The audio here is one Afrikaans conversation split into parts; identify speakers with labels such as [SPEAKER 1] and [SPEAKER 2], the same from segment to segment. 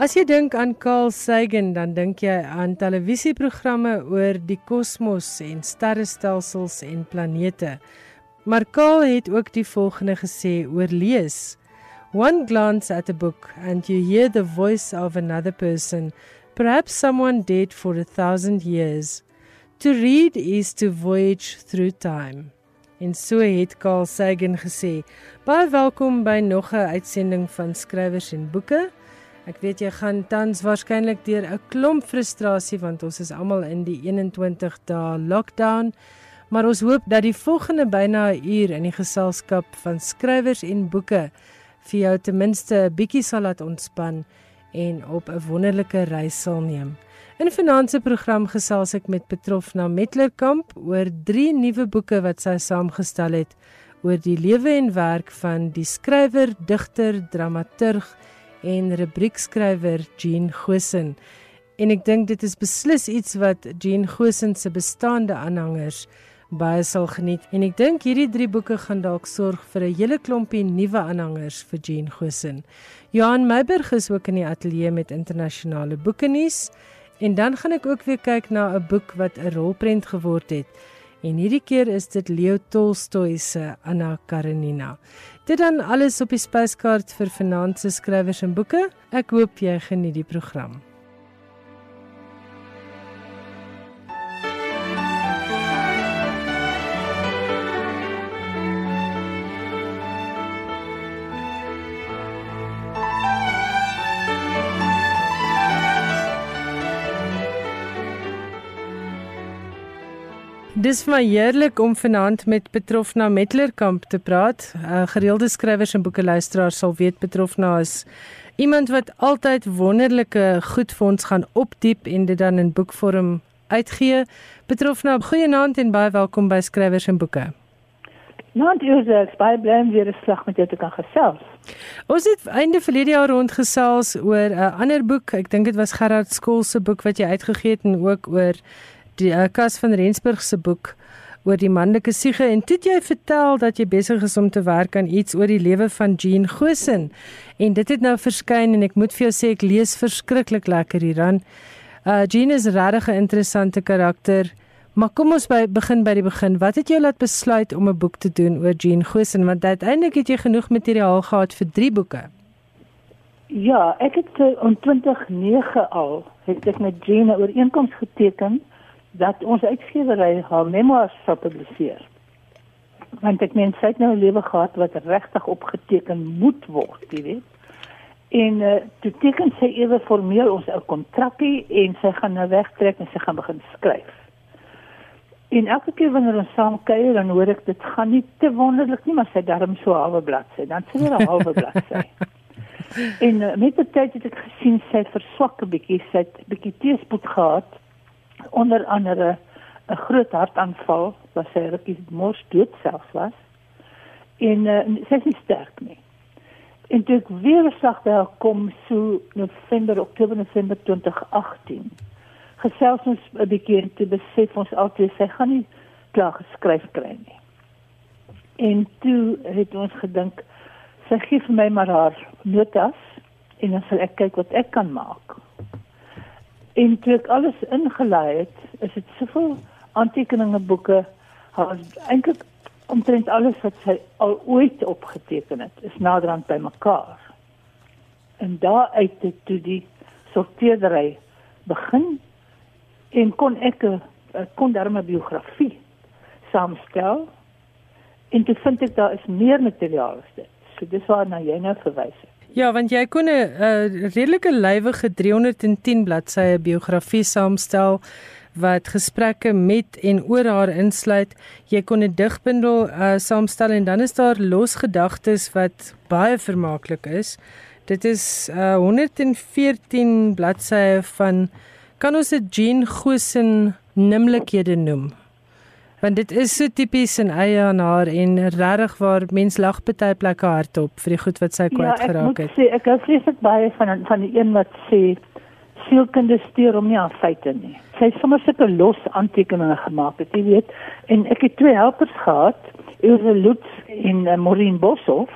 [SPEAKER 1] As jy dink aan Carl Sagan, dan dink jy aan televisieprogramme oor die kosmos en sterrestelsels en planete. Maar Carl het ook die volgende gesê oor lees. One glance at a book and you hear the voice of another person, perhaps someone dead for a thousand years. To read is to voyage through time. En so het Carl Sagan gesê. Baie welkom by nog 'n uitsending van Skrywers en Boeke. Ek weet jy gaan tans waarskynlik deur 'n klomp frustrasie want ons is almal in die 21 dae lockdown. Maar ons hoop dat die volgende byna 'n uur in die geselskap van skrywers en boeke vir jou ten minste 'n bietjie sal laat ontspan en op 'n wonderlike reis sal neem. In 'n finansiële program gesels ek met Petrofna Metlerkamp oor drie nuwe boeke wat sy saamgestel het oor die lewe en werk van die skrywer, digter, dramaturg en rubriekskrywer Jean Gosen. En ek dink dit is beslis iets wat Jean Gosen se bestaande aanhangers baie sal geniet. En ek dink hierdie drie boeke gaan dalk sorg vir 'n hele klompie nuwe aanhangers vir Jean Gosen. Johan Meiberg is ook in die ateljee met internasionale boeke nuus. En dan gaan ek ook weer kyk na 'n boek wat 'n rolprent geword het. En hierdie keer is dit Leo Tolstoy se Anna Karenina. Dit dan alles op die spyskaart vir finansies skrywers en boeke. Ek hoop jy geniet die program. Dis vir my heerlik om vanaand met Petrofna Metlerkamp te praat. Uh, gereelde skrywers en boekeluisteraars sal weet Petrofna is iemand wat altyd wonderlike goed vir ons gaan opdiep en dit dan in boekvorm uitgee. Petrofna, goeienaand en baie welkom by Skrywers en Boeke.
[SPEAKER 2] Dit is baie bly om weer 'n slag met jou te kan gesels.
[SPEAKER 1] Ons het einde verlede jaar rondgesels oor 'n ander boek. Ek dink dit was Gerard Skool se boek wat jy uitgegee het en ook oor die uh, Kas van Rensburg se boek oor die manlike siege en toe jy vertel dat jy besig is om te werk aan iets oor die lewe van Jean Gosen en dit het nou verskyn en ek moet vir jou sê ek lees verskriklik lekker hieraan. Uh Jean is regtig 'n interessante karakter. Maar kom ons by begin by die begin. Wat het jou laat besluit om 'n boek te doen oor Jean Gosen want uiteindelik het jy genoeg materiaal gehad vir 3 boeke.
[SPEAKER 2] Ja, ek het uh, in 2009 al het ek met Jean 'n ooreenkoms geteken dat ons uitgewery haar memoirs sou publiseer. Want ek meen sy het nou 'n lewe gehad wat regtig opgeteken moet word, jy weet. En uh, toe teken sy ewe formeel ons 'n kontrakkie en sy gaan nou wegtrek en sy gaan begin skryf. En elke keer wanneer ons saam kuier, dan hoor ek dit gaan nie te wonderlik nie, maar sy darm so halwe bladsy, dan sy 'n halwe bladsy. en uh, met die tyd het ek gesien sy verswak 'n bietjie, sy het 'n bietjie teespoed gehad onder andere 'n groot hartaanval wat sy rukkie mors dood self was. En uh, sy is nie sterk nie. En toe ek weer slag by haar kom so November Oktober November 2018 gesels ons 'n bietjie te besef ons altyd sy gaan nie klaar geskryf kry nie. En toe het ons gedink sy gee vir my maar haar notas en dan sal ek kyk wat ek kan maak En toe ek alles ingelaai het, is dit soveel aantekeninge boeke, haar eintlik omtrent alles wat sy al ooit opgeteken het, is naderhand by mekaar. En daar uit het toe die sorteerdery begin en kon ek kon daar 'n biografie saamstel. En toe vind ek daar is meer materiaal as dit. So dis waar na jy nou verwys het.
[SPEAKER 1] Ja, want jy kon 'n uh, redelike lywige 310 bladsye biografie saamstel wat gesprekke met en oor haar insluit. Jy kon 'n digbundel uh, saamstel en dan is daar losgedagtes wat baie vermaaklik is. Dit is uh, 114 bladsye van kan ons dit Jean Gosen nimlikhede noem want dit is so tipies en eie aan haar en regtig waar mens lag baie plekke hardop vir die goed wat sy kwyt
[SPEAKER 2] ja,
[SPEAKER 1] geraak het.
[SPEAKER 2] Ja, ek moet sê ek hou vreeslik baie van van die een wat sê sielkunde stuur om nie aan feite nie. Sy het sommer sulke los aantekeninge gemaak, het, jy weet, en ek het twee helpers gehad, Ilse Lutz en uh, Maureen Boshoff,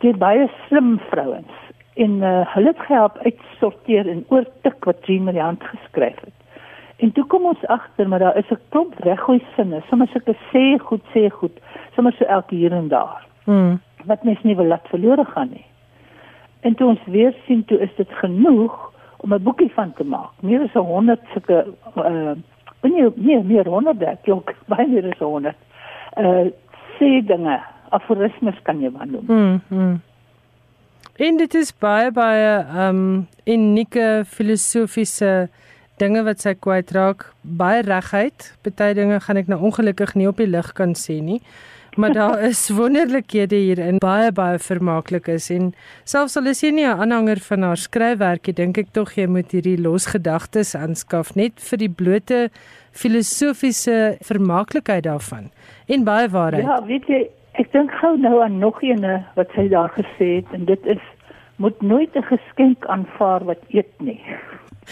[SPEAKER 2] die baie slim vrouens En uh, hulle het gehelp uitsorteer en oortik wat Jean met die hand geskryf het. En toe kom ons agter maar daar is 'n klomp reggooi sinne, sommer sulke sê goed sê goed, sommer so elke hier en daar.
[SPEAKER 1] Mm.
[SPEAKER 2] Wat mens nie wil laat verlore gaan nie. En toe ons weer sien toe is dit genoeg om 'n boekie van te maak. Meer as 100 sulke uh nee, meer meer 100 ek ook baie meer as 100. Uh sê dinge, aforismes kan jy maar noem.
[SPEAKER 1] Mm. mm. En dit is baie baie um unieke filosofiese dinge wat sy kwyt raak, baie regheid. Party dinge gaan ek nou ongelukkig nie op die lig kan sê nie. Maar daar is wonderlikhede hierin, baie baie vermaaklik is en selfs al is jy nie 'n aanhanger van haar skryfwerkie, dink ek tog jy moet hierdie losgedagtes aanskaf net vir die blote filosofiese vermaaklikheid daarvan en baie waarheid.
[SPEAKER 2] Ja, weet jy, ek dink gou nou aan nog eene wat sy daar gesê het en dit is moet nooit 'n geskenk aanvaar wat eet nie.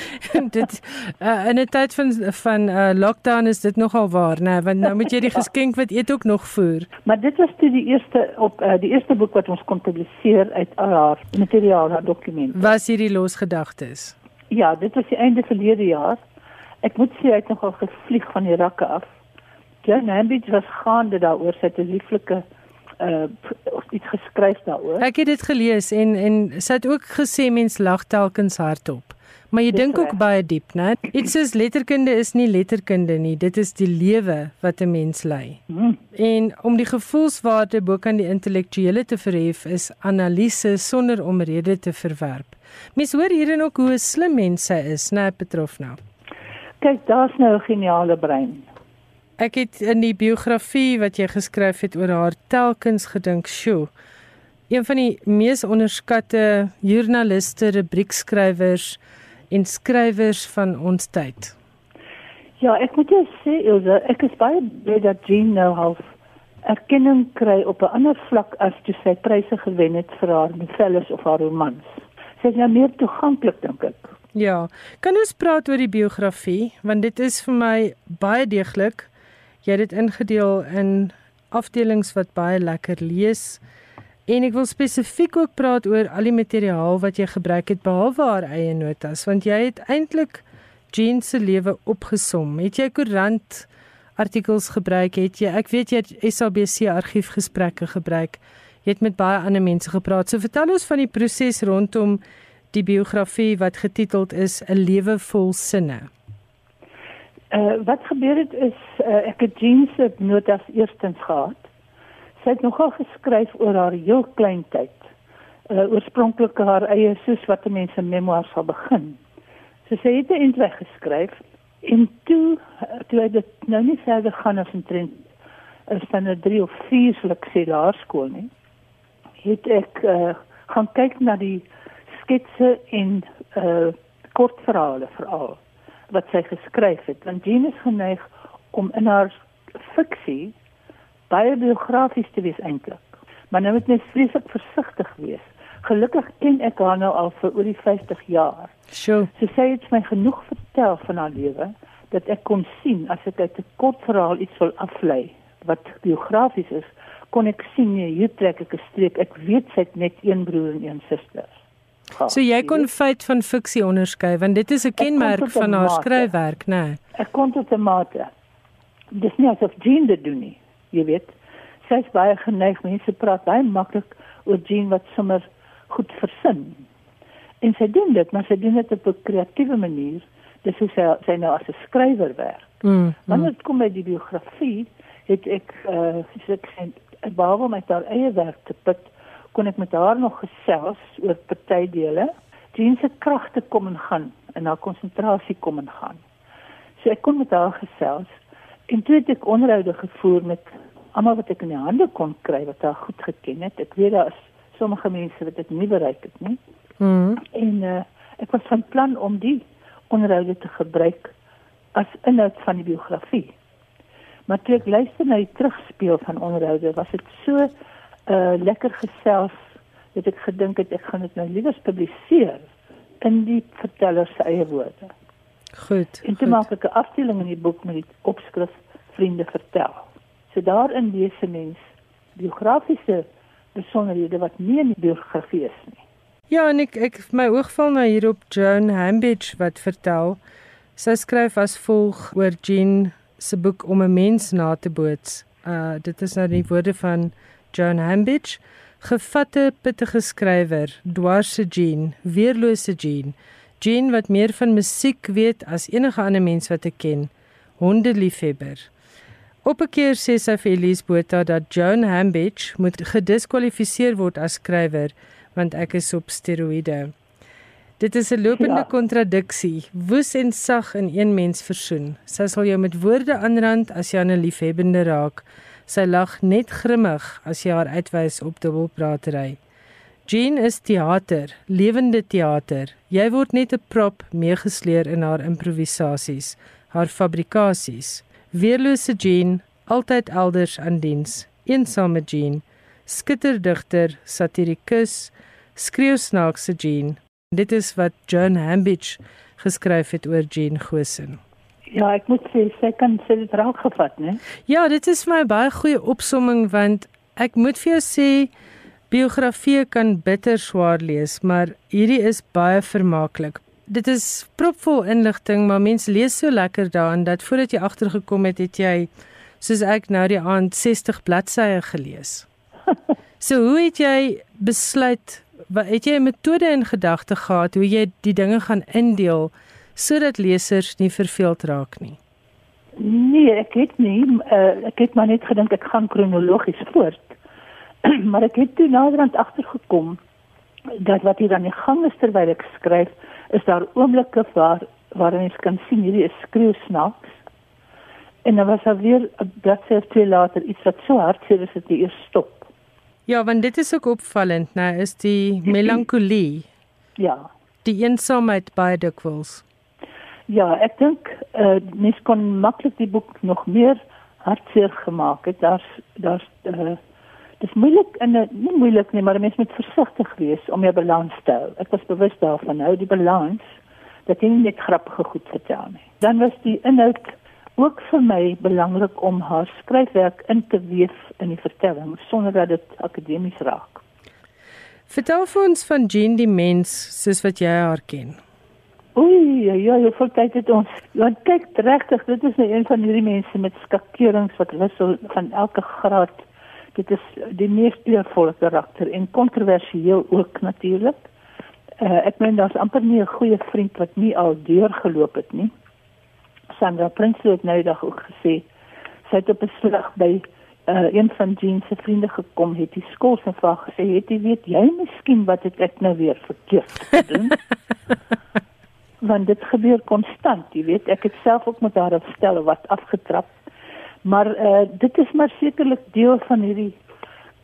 [SPEAKER 1] dit uh, in 'n tyd van van uh, lockdown is dit nogal waar, né, want nou moet jy die geskenk wat eet ook nog voer.
[SPEAKER 2] Maar dit was toe die eerste op uh, die eerste boek wat ons kon publiseer uit haar materiaal, haar dokumente.
[SPEAKER 1] Was hierdie losgedagtes?
[SPEAKER 2] Ja, dit was die einde verlede jaar. Ek moet sê hy het nogal gevlieg van die rakke af. Jan Hambidge was gaande daaroor sy het 'n lieflike uh iets geskryf daaroor.
[SPEAKER 1] Ek het dit gelees en en sy het ook gesê mens lag telkens hardop. Maar jy dink ook baie diep, né? Iets soos letterkunde is nie letterkunde nie, dit is die lewe wat 'n mens lei.
[SPEAKER 2] Hmm.
[SPEAKER 1] En om die gevoelswaarde bo kan die intellektuele te verhef is analise sonder om rede te verwerp. Mens hoor hierin ook hoe slim mens sy is, né, Petrofna?
[SPEAKER 2] Kyk, daar's nou 'n geniale brein.
[SPEAKER 1] Ek het in die biografie wat jy geskryf het oor haar telkens gedink, "Sjoe, een van die mees onderskatte joernaliste, rubriekskrywers en skrywers van ons tyd."
[SPEAKER 2] Ja, ek moet jou sê, Ilse, ek is baie bly dat Jean nou half erkenning kry op 'n ander vlak as toe sy pryse gewen het vir haar novelles of haar romans. Sy is nou meer toeganklik dink ek.
[SPEAKER 1] Ja, kan ons praat oor die biografie want dit is vir my baie deeglik. Jy het dit ingedeel in afdelings wat baie lekker lees. En ek wil spesifiek ook praat oor al die materiaal wat jy gebruik het behalwe haar eie notas want jy het eintlik Jean se lewe opgesom. Het jy koerant artikels gebruik? Het jy ek weet jy het SABC argiefgesprekke gebruik. Jy het met baie ander mense gepraat. So vertel ons van die proses rondom die biografie wat getiteld is 'n lewe vol sinne.
[SPEAKER 2] Uh wat gebeur het is uh, ek het Jean se notas eerstens gehad. Sy het nogal geskryf oor haar heel klein tyd. Uh oorspronklik haar eie soos wat mense memoirs sal begin. So sy het 'n eindweg geskryf en toe toe hy dit nou nie verder gaan as 'n trend is van 'n 3 of 4 sulke sê laerskool nie. Het ek uh gaan kyk na die sketse en uh kortverhale veral wat sy geskryf het. Want Jean is geneig om in haar fiksie baie biografies te wees eintlik. Maar nou moet mens vreeslik versigtig wees. Gelukkig ken ek haar nou al vir oor die 50 jaar.
[SPEAKER 1] Sjoe.
[SPEAKER 2] Sy sê dit my genoeg vertel van haar lewe dat ek kon sien as ek uit 'n kort verhaal iets wil aflei wat biografies is, kon ek sien nee, hier trek ek 'n streep. Ek weet sy het net een broer en een suster.
[SPEAKER 1] Gehad, so jy kon feit van fiksie onderskei want dit is 'n kenmerk van haar skryfwerk, né? Nee.
[SPEAKER 2] Ek kon tot 'n mate. Dis nie asof Jean dit doen nie, jy weet. Sy is baie geneig mense praat baie maklik oor Jean wat sommer goed versin. En sy doen dit, maar sy doen dit op 'n kreatiewe manier. Dis hoe sy sy nou as 'n skrywer werk.
[SPEAKER 1] Mm,
[SPEAKER 2] Wanneer dit kom by die biografie, het ek uh gesê ek behalwe my daar eie werk te put, kon ek met haar nog gesels oor partydele. Jean se kragte kom en gaan en haar konsentrasie kom en gaan. So ek kon met haar gesels en toe het ek onderhoude gevoer met almal wat ek in die hande kon kry wat haar goed geken het. Ek weet daar is sommige mense wat dit nie bereik het nie.
[SPEAKER 1] Mm.
[SPEAKER 2] En uh, ek was van plan om die onderhoude te gebruik as inhoud van die biografie. Maar toe ek luister na die terugspeel van onderhoude, was dit so uh lekker gesels dat ek gedink het ek gaan dit nou liewer publiseer in die verteller se eie woorde.
[SPEAKER 1] Goed.
[SPEAKER 2] En toe
[SPEAKER 1] goed.
[SPEAKER 2] maak ek 'n afdeling in die boek met die opskrif Vriende vertel. So daarin lees 'n mens biografiese besonderhede wat nie in die biografie is nie.
[SPEAKER 1] Ja, en ek ek my oog val nou hier op Joan Hambidge wat vertel. Sy skryf as volg oor Jean se boek om 'n mens na te boots. Uh dit is nou die woorde van Joan Hambidge, gevatte pittige skrywer, dwarse Jean, weerlose Jean. Jean wat meer van musiek weet as enige ander mens wat ek ken. Hondeliefhebber. Op 'n keer sê sy vir Elise Botha dat Joan Hambidge moet gediskwalifiseer word as skrywer want ek is op steroïde. Dit is 'n lopende ja. kontradiksie. Woes en sag in een mens versoen. Sy sal jou met woorde aanrand as jy aan 'n liefhebbende raak. Sy lag net grimmig as jy haar uitwys op dubbelpraatery. Jean is teater, lewende teater. Jy word net 'n prop meegesleer in haar improvisasies, haar fabrikasies. Weerlose Jean, altyd elders aan diens. Eensame Jean, skitterdigter, satirikus, skreeu snaakse Jean. Dit is wat John Hambidge geskryf het oor Jean Gosen.
[SPEAKER 2] Ja, ek moet sê sy kan sê dit raak gevat, né?
[SPEAKER 1] Ja, dit is vir my baie goeie opsomming want ek moet vir jou sê biografie kan bitter swaar lees, maar hierdie is baie vermaaklik. Dit is propvol inligting, maar mense lees so lekker daarin dat voordat jy agtergekom het, het jy soos ek nou die aand 60 bladsye gelees. So hoe het jy besluit wat het jy 'n metode in gedagte gehad hoe jy die dinge gaan indeel sodat lesers nie verveeld raak nie?
[SPEAKER 2] Nee, ek het nie uh, ek het maar net gedink ek gaan kronologies voort. maar ek het toe naderhand agtergekom dat wat hier aan die gang is terwyl ek skryf, is daar oomblikke waar waarin jy kan sien hierdie is skreeu snaaks. En dan was daar weer 'n bladsy of twee later iets wat so hartseer is dat jy eers stop.
[SPEAKER 1] Ja, want dit is ook opvallend, nou is die melankolie.
[SPEAKER 2] Ja.
[SPEAKER 1] Die eensaamheid by dikwels.
[SPEAKER 2] Ja, ek dink eh uh, mens kon maklik die boek nog meer hartseer gemaak het. Daar's daar's eh uh, dis moeilik en nie moeilik nie, maar mens moet versigtig wees om jou balans te hou. Ek was bewus daarvan, hou die balans dat jy nie net grappige goed vertel nie. Dan was die inhoud ook vir my belangrik om haar skryfwerk in te weef in die vertelling sonder dat dit akademies raak.
[SPEAKER 1] Vertel vir ons van Jean die mens soos wat jy haar ken.
[SPEAKER 2] Oei, ja, ja, jy voel dit het ons. Want kyk regtig, dit is nou een van hierdie mense met skakerings wat wissel van elke graad. Dit is die mees kleurvolle karakter en kontroversieel ook natuurlik. Uh, ek meen daar's amper nie 'n goeie vriend wat nie al deurgeloop het nie. Sandra Prinsloo het nou dag ook gesê sy het op 'n slag by uh, een van Jean se vriende gekom het die skool se vraag gesê het jy weet jy miskien wat het ek nou weer verkeerd gedoen want dit gebeur konstant jy weet ek het self ook met haar opstel wat afgetrap maar uh, dit is maar sekerlik deel van hierdie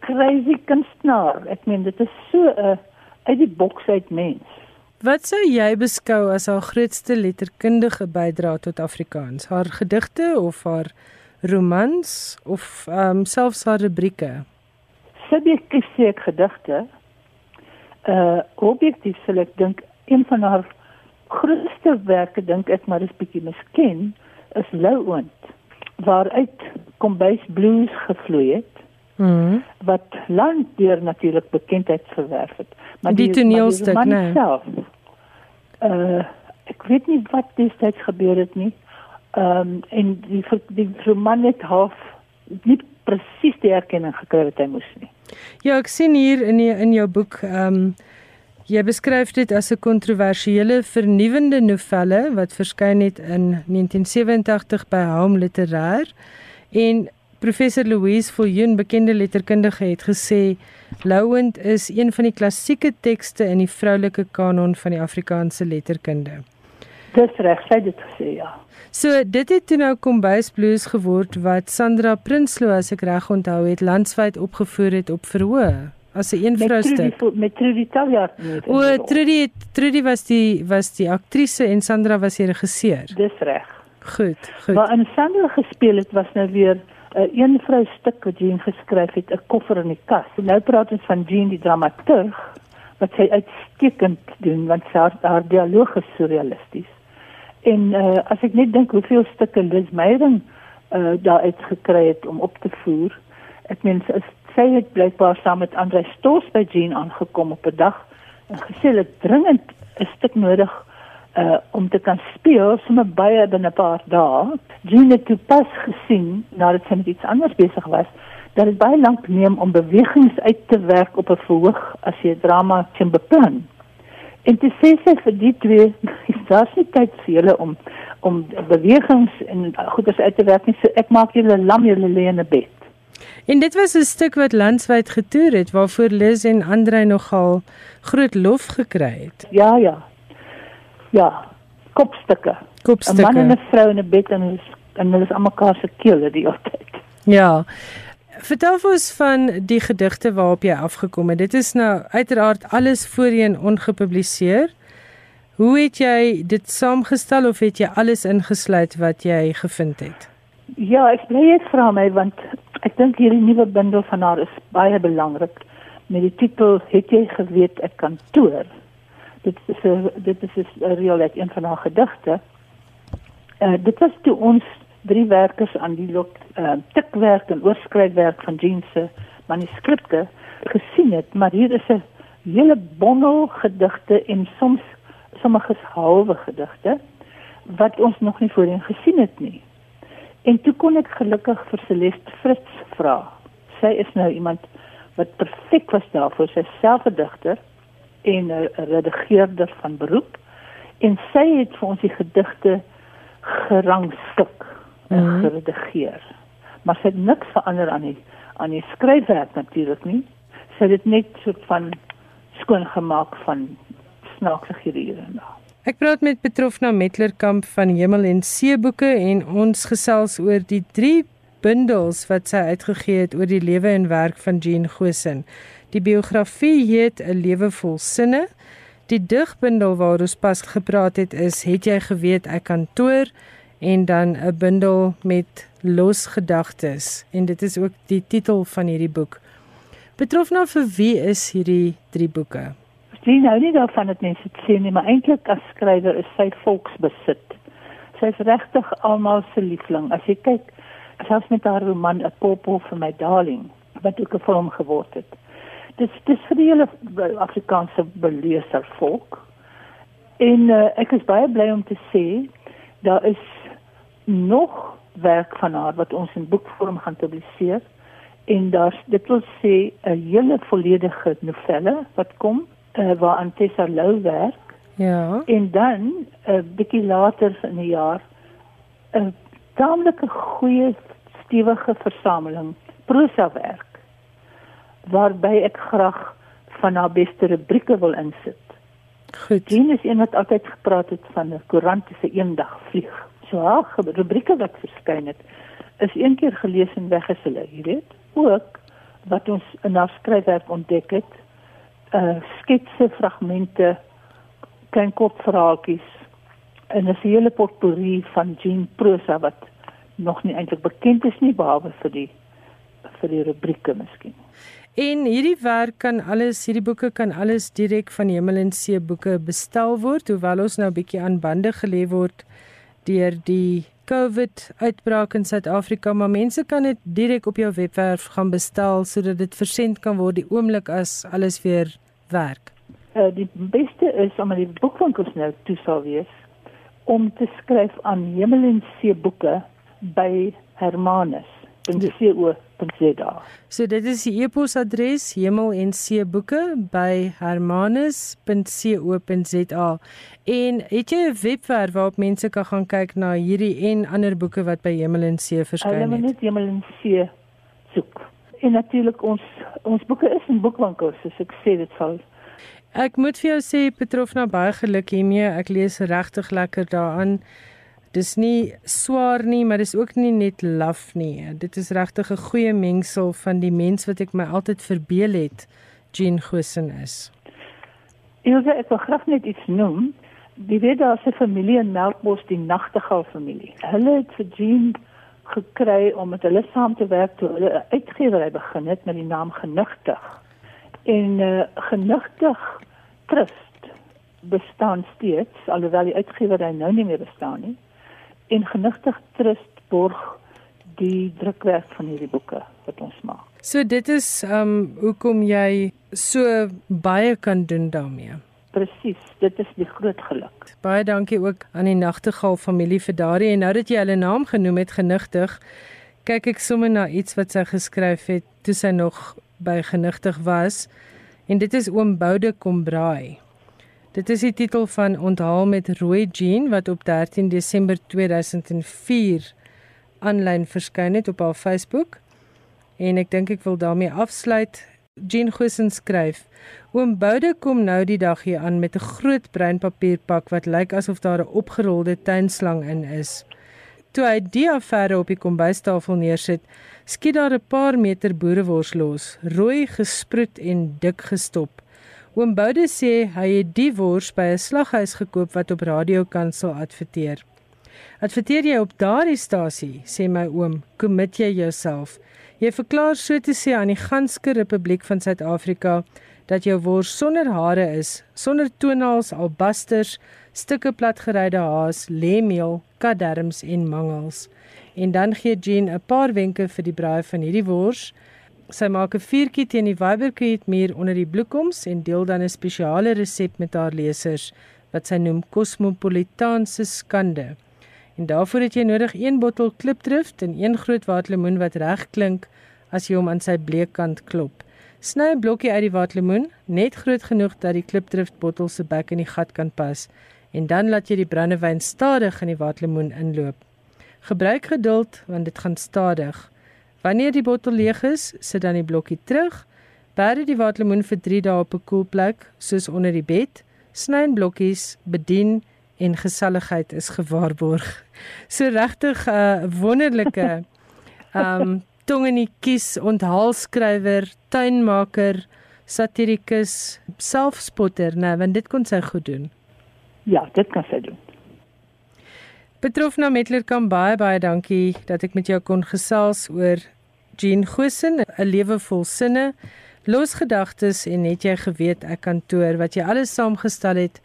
[SPEAKER 2] crazy kunstenaar ek meen dit is so 'n uh, uit die boks uit mens
[SPEAKER 1] Wat sou jy beskou as haar grootste letterkundige bydrae tot Afrikaans? Haar gedigte of haar romans of ehm um, selfs haar rubrieke?
[SPEAKER 2] Subjektief sê ek gedigte. Uh objektief sê ek dink een van haar grootste werke dink ek maar is bietjie miskien is Louwond waaruit kombuis blues gevloei het.
[SPEAKER 1] Mhm.
[SPEAKER 2] Wat lank deur natuurlik bekendheid verwerf het.
[SPEAKER 1] Maar die, die toneelstuk, nee.
[SPEAKER 2] Uh ek weet nie wat destyds gebeur het nie. Ehm um, en die die roman het half nie presies die erkenning gekry wat hy moes nie.
[SPEAKER 1] Ja, ek sien hier in die, in jou boek ehm um, jy beskryf dit as 'n kontroversiële vernuwendende novelle wat verskyn het in 1987 by Home Literair en Professor Louise Viljoen, bekende letterkundige, het gesê Louwend is een van die klassieke tekste in die vroulike kanon van die Afrikaanse letterkunde.
[SPEAKER 2] Dis reg, sy het dit gesê, ja.
[SPEAKER 1] So dit het toe nou Kombuis Blues geword wat Sandra Prinsloo as ek reg onthou het landwyd opgevoer het op verhoog as 'n een vroustuk.
[SPEAKER 2] Met Trudy Taljaard.
[SPEAKER 1] O, Trudy Trudy was die was die aktrise en Sandra was die regisseur.
[SPEAKER 2] Dis reg.
[SPEAKER 1] Goed, goed.
[SPEAKER 2] Maar in Sandra gespeel het was nou weer 'n uh, een vrou stuk wat Jean geskryf het, 'n koffer in die kas. En nou praat ons van Jean die dramaturg wat sy uitstekend doen want sy haar, haar dialoog is surrealisties. En uh, as ek net dink hoeveel stukke Liz Meyering uh, daar uitgekry het om op te voer. Ek meen sy, sy het blykbaar saam met Andre Stoos by Jean aangekom op 'n dag en gesê dat dringend 'n stuk nodig uh om te kan speel sommer baie binne 'n paar dae. Jean het pas gesien nadat sy met iets anders besig was dat dit baie lank neem om bewegings uit te werk op 'n verhoog as jy drama kan beplan. En dit sê sy vir die twee, daar's nie tyd vir julle om om bewegings en goeders uit te werk nie. So ek maak julle lam julle lê in 'n bed.
[SPEAKER 1] En dit was 'n stuk wat landwyd getoer het waarvoor Liz en Andre nogal groot lof gekry het.
[SPEAKER 2] Ja, ja. Ja, kopstukke.
[SPEAKER 1] Kopstukke.
[SPEAKER 2] 'n Man en 'n vrou in 'n bed en hulle is en hulle is almekaar se kele die hele tyd.
[SPEAKER 1] Ja. Vertel ons van die gedigte waarop jy afgekom het. Dit is nou uiteraard alles voorheen ongepubliseer. Hoe het jy dit saamgestel of het jy alles ingesluit wat jy gevind het?
[SPEAKER 2] Ja, ek bly net vra my want ek dink hierdie nuwe bundel van haar is baie belangrik met die titel Het jy geweet ek kan toer? Dit is 'n dit is 'n reëlet een van haar gedigte. Uh, dit was toe ons drie werkers aan die lot uh, tikwerk en oorskryfwerk van Jean se manuskripte gesien het, maar hier is 'n hele bondel gedigte en soms sommige halwe gedigte wat ons nog nie voorheen gesien het nie. En toe kon ek gelukkig vir Celeste Fritz vra. Sy is nou iemand wat perfek was daarvoor. Sy self 'n digter en 'n redigeerder van beroep en sy het vir ons die gedigte gerangskik en mm -hmm. geredigeer. Maar sy het niks verander aan die aan die skryfwerk natuurlik nie. Sy het dit net so van skoon gemaak van snaakse hierheen.
[SPEAKER 1] Ek praat met Petrofna Metlerkamp van Hemel en See boeke en ons gesels oor die 3 bundels wat sy uitgegee het oor die lewe en werk van Jean Gosen. Die biografie heet 'n lewe vol sinne. Die digbundel waar ons pas gepraat het is Het jy geweet ek kan toer en dan 'n bundel met los gedagtes en dit is ook die titel van hierdie boek. Betrof nou vir wie is hierdie drie boeke?
[SPEAKER 2] Sien nou nie daarvan dat mense dit sê nie, maar eintlik as skrywer is sy volksbesit. Sy is regtig almal se liefling. As jy kyk, selfs met haar roman 'n popo vir my darling wat ook 'n film geword het. Dit dis vir die hele Afrikaanse beleser volk. En uh, ek is baie bly om te sê daar is nog werk van haar wat ons in boekvorm gaan publiseer en daar's dit wil sê 'n hele volledige novelle wat kom uh, waar Antessa Lou werk.
[SPEAKER 1] Ja.
[SPEAKER 2] En dan 'n uh, bietjie later in die jaar 'n taamlike goeie stewige versameling prosa werk waarby ek graag van haar beste rubrieke wil insit.
[SPEAKER 1] Goed.
[SPEAKER 2] Jean is een wat altyd gepraat het van 'n koerant se eendag vlieg so haar rubrieke wat verskyn het is een keer gelees en weg is hulle, jy weet. Ook wat ons in haar skryfwerk ontdek het, uh sketse, fragmente, klein kopverhaaltjies en 'n hele potpourri van Jean prosa wat nog nie eintlik bekend is nie behalwe vir die vir die rubrieke miskien.
[SPEAKER 1] En hierdie werk kan alles, hierdie boeke kan alles direk van Hemel en See boeke bestel word, hoewel ons nou 'n bietjie aan bande gelê word deur die COVID uitbraak in Suid-Afrika, maar mense kan dit direk op jou webwerf gaan bestel sodat dit versend kan word die oomblik as alles weer werk.
[SPEAKER 2] Uh, die beste is om die boekwinkels nou toe sal wees om te skryf aan Hemel en See boeke by Hermanus hermanus.co.za.
[SPEAKER 1] So dit is die e-posadres hemel en see boeke by hermanus.co.za. En het jy 'n webwerf waarop mense kan gaan kyk na hierdie en ander boeke wat by Hemel en See verskyn het?
[SPEAKER 2] Hulle moet net Hemel en See soek. En natuurlik ons ons boeke is in boekwinkels, so ek sê dit sal
[SPEAKER 1] Ek moet vir jou sê Petrofna baie geluk hiermee. Ek lees regtig lekker daaraan. Dis nie swaar nie, maar dis ook nie net laf nie. Dit is regtig 'n goeie mengsel van die mens wat ek my altyd verbeel het Jean Gosen is.
[SPEAKER 2] Ilse, ek wil graag net iets noem. Die weet daar se familie in Melkbos, die Nagtegaal familie. Hulle het vir Jean gekry om met hulle saam te werk toe hulle 'n uitgewery begin het met die naam Genigtig. En uh, Genigtig Trust bestaan steeds alhoewel die uitgewery nou nie meer bestaan nie en genigtig trust borg die drukwerk van hierdie boeke wat ons maak.
[SPEAKER 1] So dit is um hoekom jy so baie kan doen daarmee.
[SPEAKER 2] Presies, dit is die groot geluk.
[SPEAKER 1] Baie dankie ook aan die Nagtegaal familie vir daardie en nou dat jy hulle naam genoem het genigtig, kyk ek sommer na iets wat sy geskryf het toe sy nog by genigtig was en dit is oom Boude kom braai. Dit is die titel van Onthaal met Rooi Jean wat op 13 Desember 2004 aanlyn verskyn het op haar Facebook. En ek dink ek wil daarmee afsluit. Jean Gosen skryf: Oom Boude kom nou die dag hier aan met 'n groot bruin papierpak wat lyk asof daar 'n opgerolde tuinslang in is. Toe hy die affære op die kombuistafel neersit, skiet daar 'n paar meter boerewors los, rooi gesproet en dik gestop. Oom Boude sê hy het die wors by 'n slaghuis gekoop wat op radiokansel adverteer. Adverteer jy op daardie stasie, sê my oom, commit jy jouself. Jy verklaar so te sê aan die ganske Republiek van Suid-Afrika dat jou wors sonder hare is, sonder toenails, albasters, stukke platgeryde haas, lemeel, kaderms en mangels. En dan gee Jean 'n paar wenke vir die braai van hierdie wors. Sy maak 'n vuurtjie teen die Weiberkriet muur onder die bloekoms en deel dan 'n spesiale resep met haar lesers wat sy noem Cosmopolitaanse skande. En daarvoor het jy nodig 1 bottel klipdrift en 1 groot waterlemoen wat reg klink as jy hom aan sy bleekkant klop. Sny 'n blokkie uit die waterlemoen, net groot genoeg dat die klipdrift bottel se bek in die gat kan pas en dan laat jy die brandewyn stadig in die waterlemoen inloop. Gebruik geduld want dit gaan stadig. Wanneer die bottel leeg is, sit dan die blokkie terug. Berg die waterlemoen vir 3 dae op 'n koel plek, soos onder die bed. Sny in blokkies, bedien en geselligheid is gewaarborg. So regtig 'n uh, wonderlike um tong in die kies onthaalskrywer, tuinmaker, satirikus, selfspotter, nee, want dit kon sy goed doen.
[SPEAKER 2] Ja, dit kan sy doen.
[SPEAKER 1] Betrofna Metler kan baie baie dankie dat ek met jou kon gesels oor Jean Gosen, 'n lewe vol sinne, losgedagtes en net jy geweet ek kantoor wat jy alles saamgestel het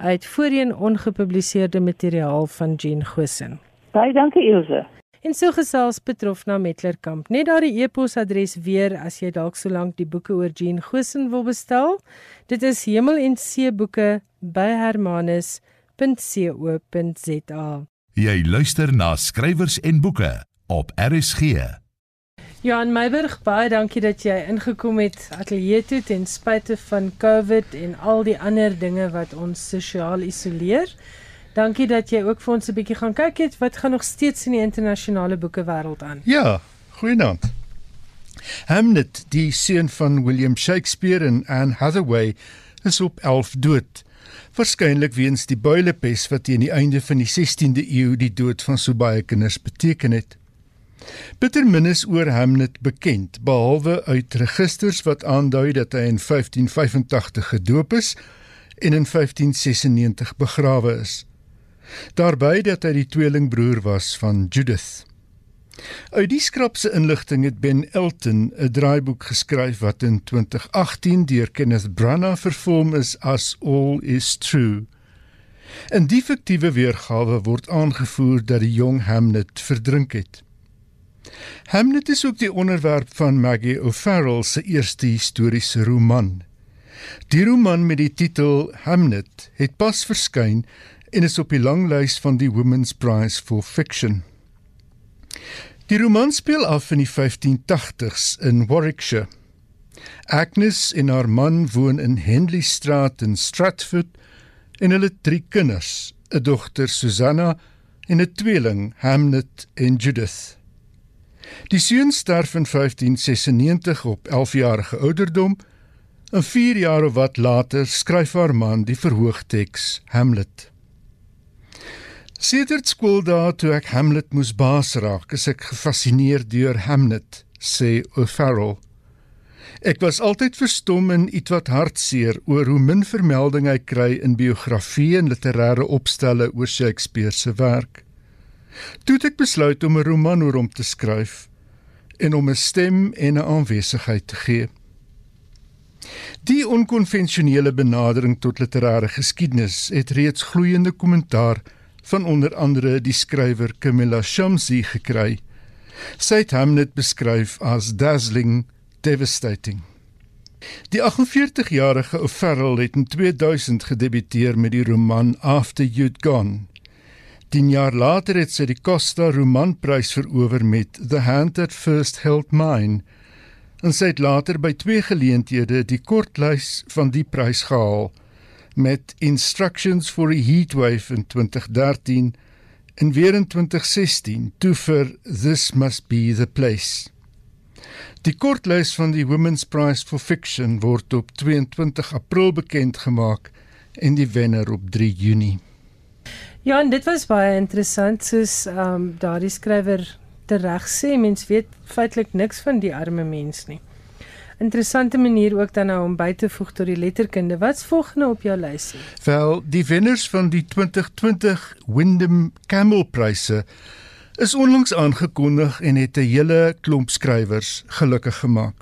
[SPEAKER 1] uit voorheen ongepubliseerde materiaal van Jean Gosen.
[SPEAKER 2] Baie dankie Ilse.
[SPEAKER 1] En so gesels Betrofna Metler kamp. Net daardie e-posadres weer as jy dalk solank die boeke oor Jean Gosen wil bestel. Dit is Hemel en See boeke by hermanus.co.za.
[SPEAKER 3] Jy luister na skrywers en boeke op RSG.
[SPEAKER 1] Johan Meiburg, baie dankie dat jy ingekom het ateljee toe ten spyte van COVID en al die ander dinge wat ons sosiaal isoleer. Dankie dat jy ook vir ons 'n bietjie gaan kyk het wat gaan nog steeds in die internasionale boeke wêreld aan.
[SPEAKER 4] Ja, goeienaand. Hamlet, die seun van William Shakespeare en Anne Hathaway, is op 11 dood waarskynlik weens die builepes wat teen die einde van die 16de eeu die dood van so baie kinders beteken het. Bitter min is oor Hamlet bekend, behalwe uit registers wat aandui dat hy in 1585 gedoop is en in 1596 begrawe is. Daarby dat hy die tweelingbroer was van Judith. Uit die skrapse inligting het Ben Elton 'n draaiboek geskryf wat in 2018 deur Kenneth Branagh vervorm is as All is True. In die fiktiewe weergawe word aangevoer dat die jong Hamlet verdrink het. Hamlet is ook die onderwerp van Maggie O'Farrell se eerste historiese roman. Die roman met die titel Hamlet het pas verskyn en is op die langlys van die Women's Prize for Fiction. Die roman speel af in die 1580s in Warwickshire. Agnes en haar man woon in Henley Straat in Stratford en hulle drie kinders, 'n dogter Susanna en 'n tweeling, Hamlet en Judith. Die seun sterf in 1596 op 11-jarige ouderdom. En 4 jaar of wat later skryf haar man die verhoogteks Hamlet. Sedert skooldae toe ek Hamlet moes baas raak, is ek gefassineer deur Hamlet, sê O'Farrell. Ek was altyd verstom en ietwat hartseer oor hoe min vermelding hy kry in biografieë en literêre opstelle oor Shakespeare se werk. Toe het ek besluit om 'n roman oor hom te skryf en om 'n stem en 'n aanwesigheid te gee. Die onkonvensionele benadering tot literêre geskiedenis het reeds gloeiende kommentaar van onder andere die skrywer Camilla Shamsi gekry. Sy het Hamlet beskryf as dazzling, devastating. Die 48-jarige O'Farrell het in 2000 gedebuteer met die roman After You'd Gone. 10 jaar later het sy die Costa Romanprys verower met The Hand That First Held Mine. En sy het later by twee geleenthede die kortlys van die prys gehaal met Instructions for a Heatwave in 2013 en weer in 2016 toe vir This Must Be the Place. Die kortlys van die Women's Prize for Fiction word op 22 April bekend gemaak en die wenner op 3 Junie.
[SPEAKER 1] Ja, en dit was baie interessant soos ehm um, daardie skrywer tereg sê, mens weet feitelik niks van die arme mens nie. Interessante manier ook dan nou om by te voeg tot die letterkunde. Wat's volgende op jou lysie?
[SPEAKER 4] Wel, die wenners van die 2020 Wyndham Camel Pryse is onlangs aangekondig en het 'n hele klomp skrywers gelukkig gemaak.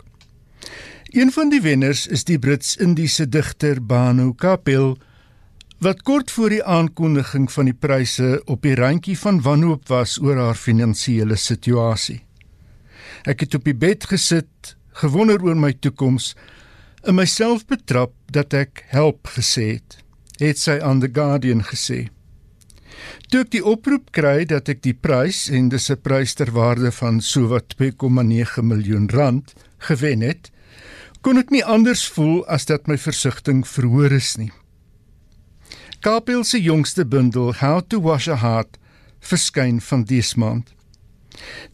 [SPEAKER 4] Een van die wenners is die Brits-Indiese digter Banu Kapil wat kort voor die aankondiging van die pryse op die randjie van wanhoop was oor haar finansiële situasie. Ek het op die bed gesit, gewonder oor my toekoms, en myself betrap dat ek help gesê het, het sy aan The Guardian gesê. Toe ek die oproep kry dat ek die prys en dis 'n prys ter waarde van sowat 2,9 miljoen rand gewen het, kon ek nie anders voel as dat my versigtiging verhoor is nie. Kapil se jongste bundel, How to Wash a Heart, verskyn van dese maand.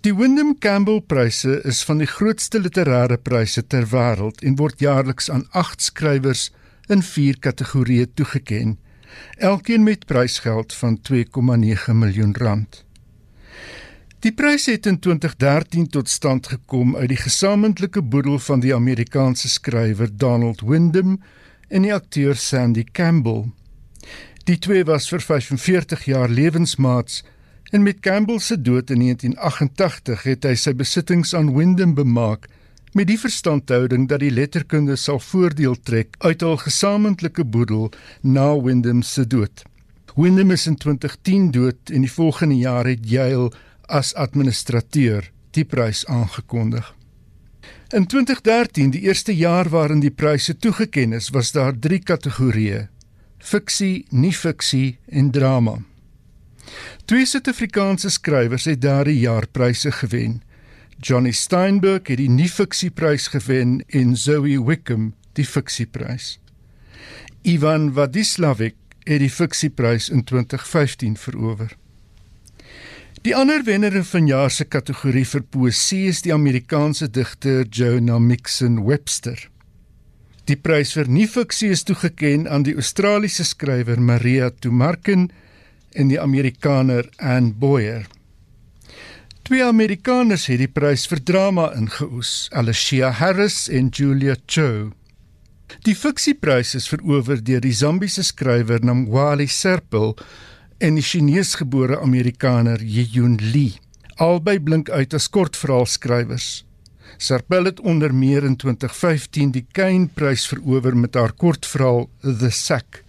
[SPEAKER 4] Die Wyndham Campbell Pryse is van die grootste literêre pryse ter wêreld en word jaarliks aan 8 skrywers in 4 kategorieë toegekend, elkeen met prysgeld van 2,9 miljoen rand. Die prys het in 2013 tot stand gekom uit die gesamentlike boedel van die Amerikaanse skrywer Donald Wyndham en die akteur Sandy Campbell. Die twee was vir 45 jaar lewensmaats en met Campbell se dood in 1988 het hy sy besittings aan Wyndham bemaak met die verstandhouding dat die letterkunde sal voordeel trek uit hul gesamentlike boedel na Wyndham se dood. Wyndham is in 2010 dood en die volgende jaar het Yale as administrateur die prys aangekondig. In 2013, die eerste jaar waarin die pryse toegekend is, was daar 3 kategorieë: fiksie, nie-fiksie en drama. Twee Suid-Afrikaanse skrywers het daardie jaar pryse gewen. Johnny Steinberg het die nie-fiksieprys gewen en Zoe Wickham die fiksieprys. Ivan Vadislavik het die fiksieprys in 2015 verower. Die ander wenner in vanjaar se kategorie vir poësie is die Amerikaanse digter Jonah Mixon Webster. Die prys vir nie-fiksie is toegekend aan die Australiese skrywer Maria Tumarkin en die Amerikaner Anne Boyer. Twee Amerikaners het die prys vir drama ingeoes, Alicia Harris en Julia Cho. Die fiksieprys is verower deur die Zambiese skrywer Namwali Serpil en die Chinese-gebore Amerikaner Yeyun Li. Albei blink uit as kortverhaalskrywers. Serpil het onder meer in 2015 die Kane-prys verower met haar kortverhaal The Sack.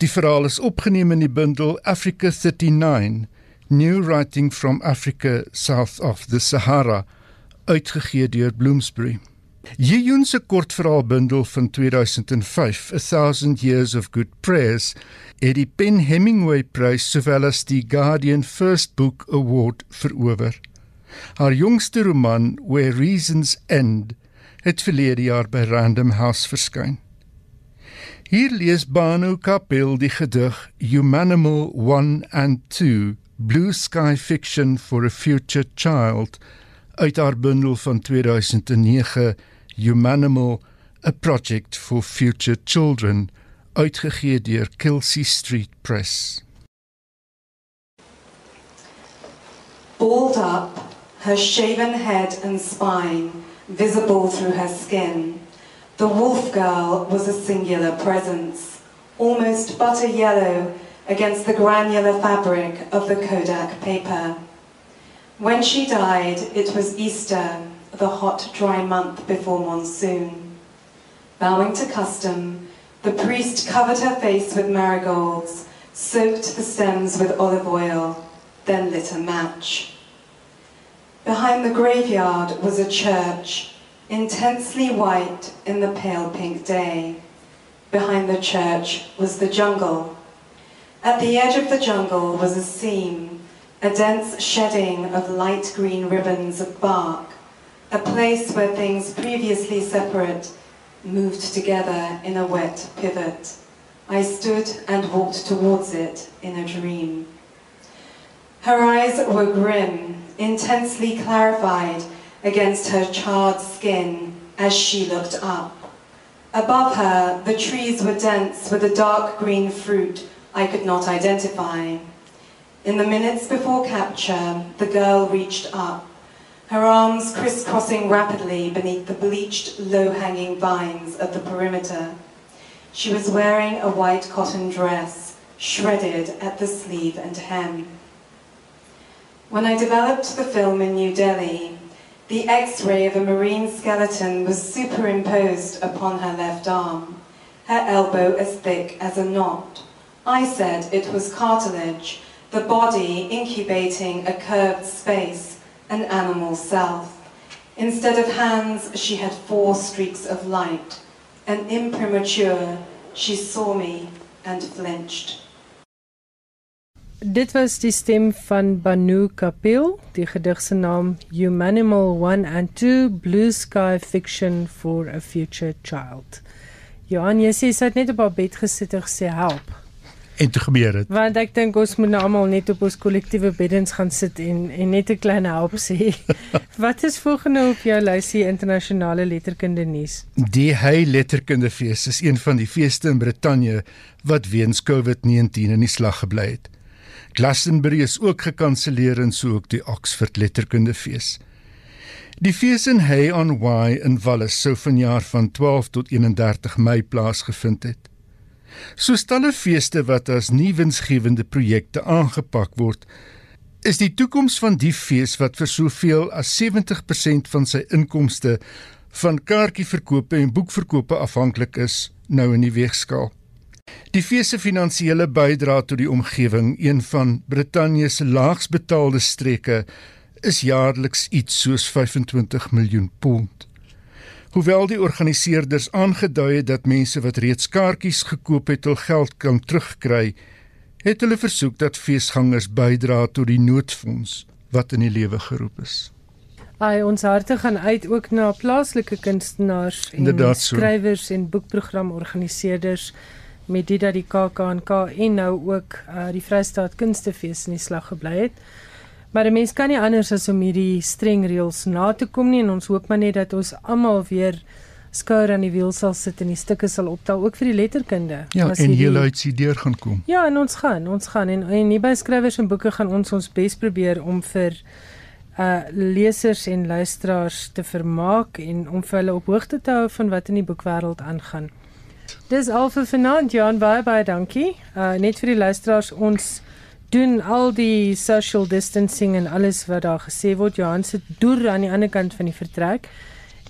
[SPEAKER 4] Die verhaal is opgeneem in die bundel Africa 39: New Writing from Africa South of the Sahara, uitgegee deur Bloomsbury. Yeyun se kortverhaalbundel van 2005, A Thousand Years of Good Prayers, het die Pen Hemingway Prys sowel as die Guardian First Book Award verower. Haar jongste roman, Where Reasons End, het verlede jaar by Random House verskyn. Hier lees Banu Kapil die gedig Humanimal 1 and 2, Blue Sky Fiction for a Future Child uit haar bundel van 2009, Humanimal: A Project for Future Children, uitgegee deur Kelsey Street Press.
[SPEAKER 5] Balled up her shaven head and spine visible through her skin. The wolf girl was a singular presence, almost butter yellow against the granular fabric of the Kodak paper. When she died, it was Easter, the hot, dry month before monsoon. Bowing to custom, the priest covered her face with marigolds, soaked the stems with olive oil, then lit a match. Behind the graveyard was a church, intensely white in the pale pink day. Behind the church was the jungle. At the edge of the jungle was a seam, a dense shedding of light green ribbons of bark, a place where things previously separate moved together in a wet pivot. I stood and walked towards it in a dream. Her eyes were grim, intensely clarified against her charred skin as she looked up. Above her, the trees were dense with a dark green fruit I could not identify. In the minutes before capture, the girl reached up, her arms crisscrossing rapidly beneath the bleached, low-hanging vines of the perimeter. She was wearing a white cotton dress, shredded at the sleeve and hem. When I developed the film in New Delhi, the x-ray of a marine skeleton was superimposed upon her left arm, her elbow as thick as a knot. I said it was cartilage, the body incubating a curved space, an animal self. Instead of hands, she had four streaks of light. An imprimatur, she saw me and flinched.
[SPEAKER 1] Dit was die stem van Banu Kapil, die gedig se naam Humanimal 1 and 2 Blue Sky Fiction for a Future Child. Johan, jy sê sy het net op haar bed gesit en gesê help.
[SPEAKER 4] En toe gebeur dit.
[SPEAKER 1] Want ek dink ons moet nou almal net op ons kollektiewe beddens gaan sit en en net 'n klein help sê. Wat is volgende op jou lysie internasionale letterkunde nuus?
[SPEAKER 4] Die Hey Letterkundefees is een van die feeste in Brittanje wat weens COVID-19 in die slag gebly het. Glastonbury is ook gekanselleer en so ook die Oxford Letterkundefees. Die fees in Hay on Wye in Wallis sou vanjaar van 12 tot 31 Mei plaasgevind het. Soos talle feeste wat as nie winsgewende projekte aangepak word, is die toekoms van die fees wat vir soveel as 70% van sy inkomste van kaartjieverkope en boekverkope afhanklik is, nou in die weegskaal. Die fees se finansiële bydrae tot die omgewing, een van Brittanje se laags betaalde streke, is jaarliks iets soos 25 miljoen pond. Hoewel die organiseerders aangedui het dat mense wat reeds kaartjies gekoop het hul geld kan terugkry, het hulle versoek dat feesgangers bydra tot die noodfonds wat in die lewe geroep is.
[SPEAKER 1] Ai ons harte gaan uit ook na plaaslike kunstenaars en
[SPEAKER 4] so.
[SPEAKER 1] skrywers en boekprogramorganiseerders met dit dat die KAK&K en nou ook uh, die Vrystaat Kunstefees in die slag gebly het. Maar 'n mens kan nie anders as om hierdie streng reëls na te kom nie en ons hoop maar net dat ons almal weer skouer aan die wiel sal sit en die stukke sal optel ook vir die letterkunde.
[SPEAKER 4] Ja, en jy uit die deur gaan kom.
[SPEAKER 1] Ja, en ons gaan, ons gaan en en hier by skrywers en boeke gaan ons ons bes probeer om vir uh lesers en luisteraars te vermaak en om vir hulle op hoogte te hou van wat in die boekwêreld aangaan. Dis al vir vanaand Jan baie baie dankie. Uh net vir die luisteraars ons doen al die social distancing en alles wat daar gesê word. Johan sit deur aan die ander kant van die vertrek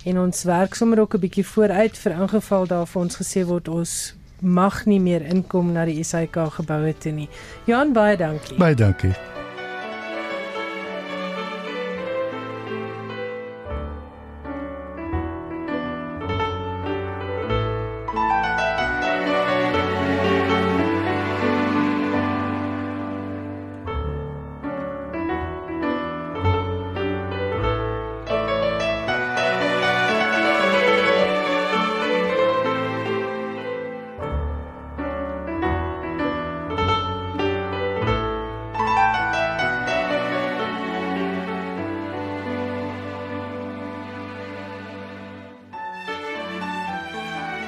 [SPEAKER 1] en ons werk sommer ook 'n bietjie vooruit vir ingeval daar vir ons gesê word ons mag nie meer inkom na die SAK geboue toe nie. Johan baie dankie.
[SPEAKER 4] Baie dankie.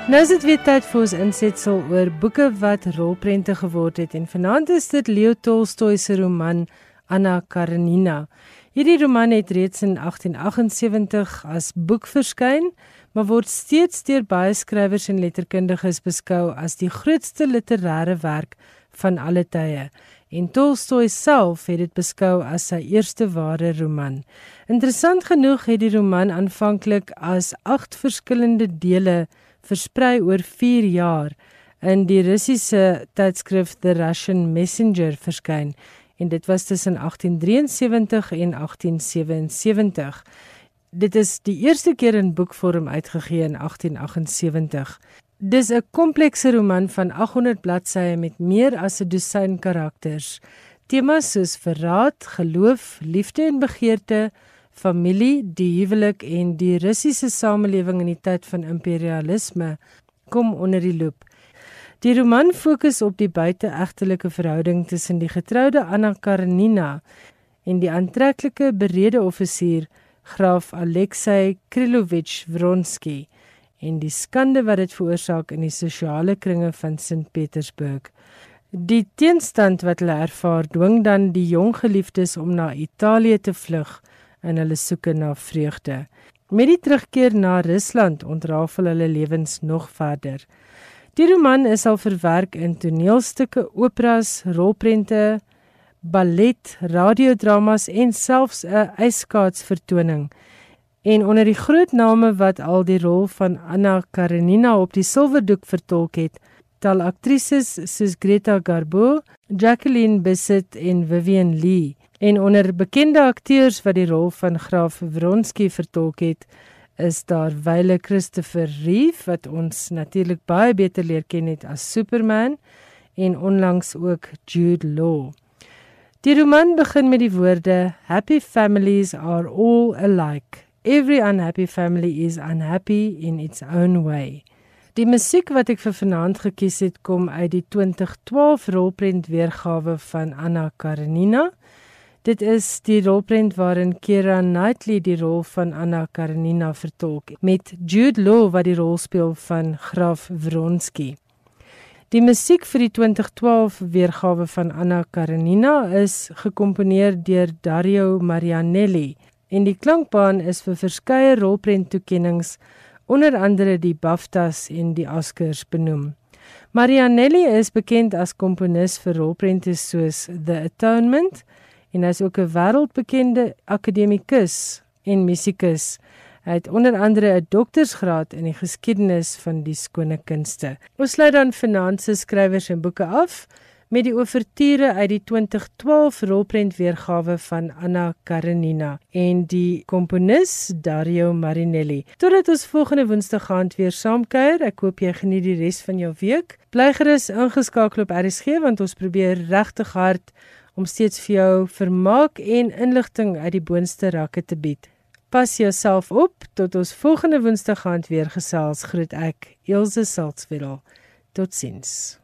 [SPEAKER 1] Nou is dit weer tyd vir ons insetsel oor boeke wat rolprente geword het en vanaand is dit Leo Tolstoy se roman Anna Karenina. Hierdie roman het reeds in 1878 as boek verskyn, maar word steeds deur baie skrywers en letterkundiges beskou as die grootste literêre werk van alle tye. En Tolstoy self het dit beskou as sy eerste ware roman. Interessant genoeg het die roman aanvanklik as 8 verskillende dele versprei oor 4 jaar in die Russiese tydskrif The Russian Messenger verskyn en dit was tussen 1873 en 1877. Dit is die eerste keer in boekvorm uitgegee in 1878. Dis 'n komplekse roman van 800 bladsye met meer as 'n dosyn karakters. Temas soos verraad, geloof, liefde en begeerte, familie, die huwelik en die Russiese samelewing in die tyd van imperialisme kom onder die loep. Die roman fokus op die buiteegtelike verhouding tussen die getroude Anna Karenina en die aantreklike berede offisier graaf Alexei Krilovich Vronsky en die skande wat dit veroorsaak in die sosiale kringe van Sint Petersburg. Die teenstand wat hulle ervaar dwing dan die jong geliefdes om na Italië te vlug in hulle soeke na vreugde. Met die terugkeer na Rusland ontrafel hulle lewens nog verder. Die roman is al verwerk in toneelstukke, operas, rolprente, ballet, radiodramas en selfs 'n ijskaatsvertoning. En onder die groot name wat al die rol van Anna Karenina op die silwerdoek vertolk het, tel aktrises soos Greta Garbo, Jacqueline Bisset en Vivian Lee. En onder bekende akteurs wat die rol van Graaf Vronsky vertolk het, is daar Wyle Christopher Reeve wat ons natuurlik baie beter leer ken het as Superman en onlangs ook Jude Law. Die roman begin met die woorde Happy families are all alike. Every unhappy family is unhappy in its own way. Die musiek wat ek vir vanaand gekies het kom uit die 2012 rolprent weergawe van Anna Karenina. Dit is die rolprent waarin Keira Knightley die rol van Anna Karenina vertolk met Jude Law wat die rol speel van Graaf Vronsky. Die musiek vir die 2012 weergawe van Anna Karenina is gekomponeer deur Dario Marianelli en die klankbaan is vir verskeie rolprent toekenninge onder andere die BAFTAs en die Oscars benoem. Marianelli is bekend as komponis vir rolprente soos The Atonement en hy is ook 'n wêreldbekende akademikus en musikus. Hy het onder andere 'n doktorsgraad in die geskiedenis van die skone kunste. Ons sluit dan finansies skrywers en boeke af met die oorture uit die 2012 rolprent weergawe van Anna Karenina en die komponis Dario Marinelli. Totdat ons volgende Woensdag gaan weer saamkuier, ek hoop jy geniet die res van jou week. Bly gerus ingeskakel op RSG want ons probeer regtig hard om steeds vir jou vermaak en inligting uit die boonste rakke te bied. Pas jouself op tot ons volgende Woensdag gaan weer gesels. Groet ek, Elsje Salzwetel. Totsiens.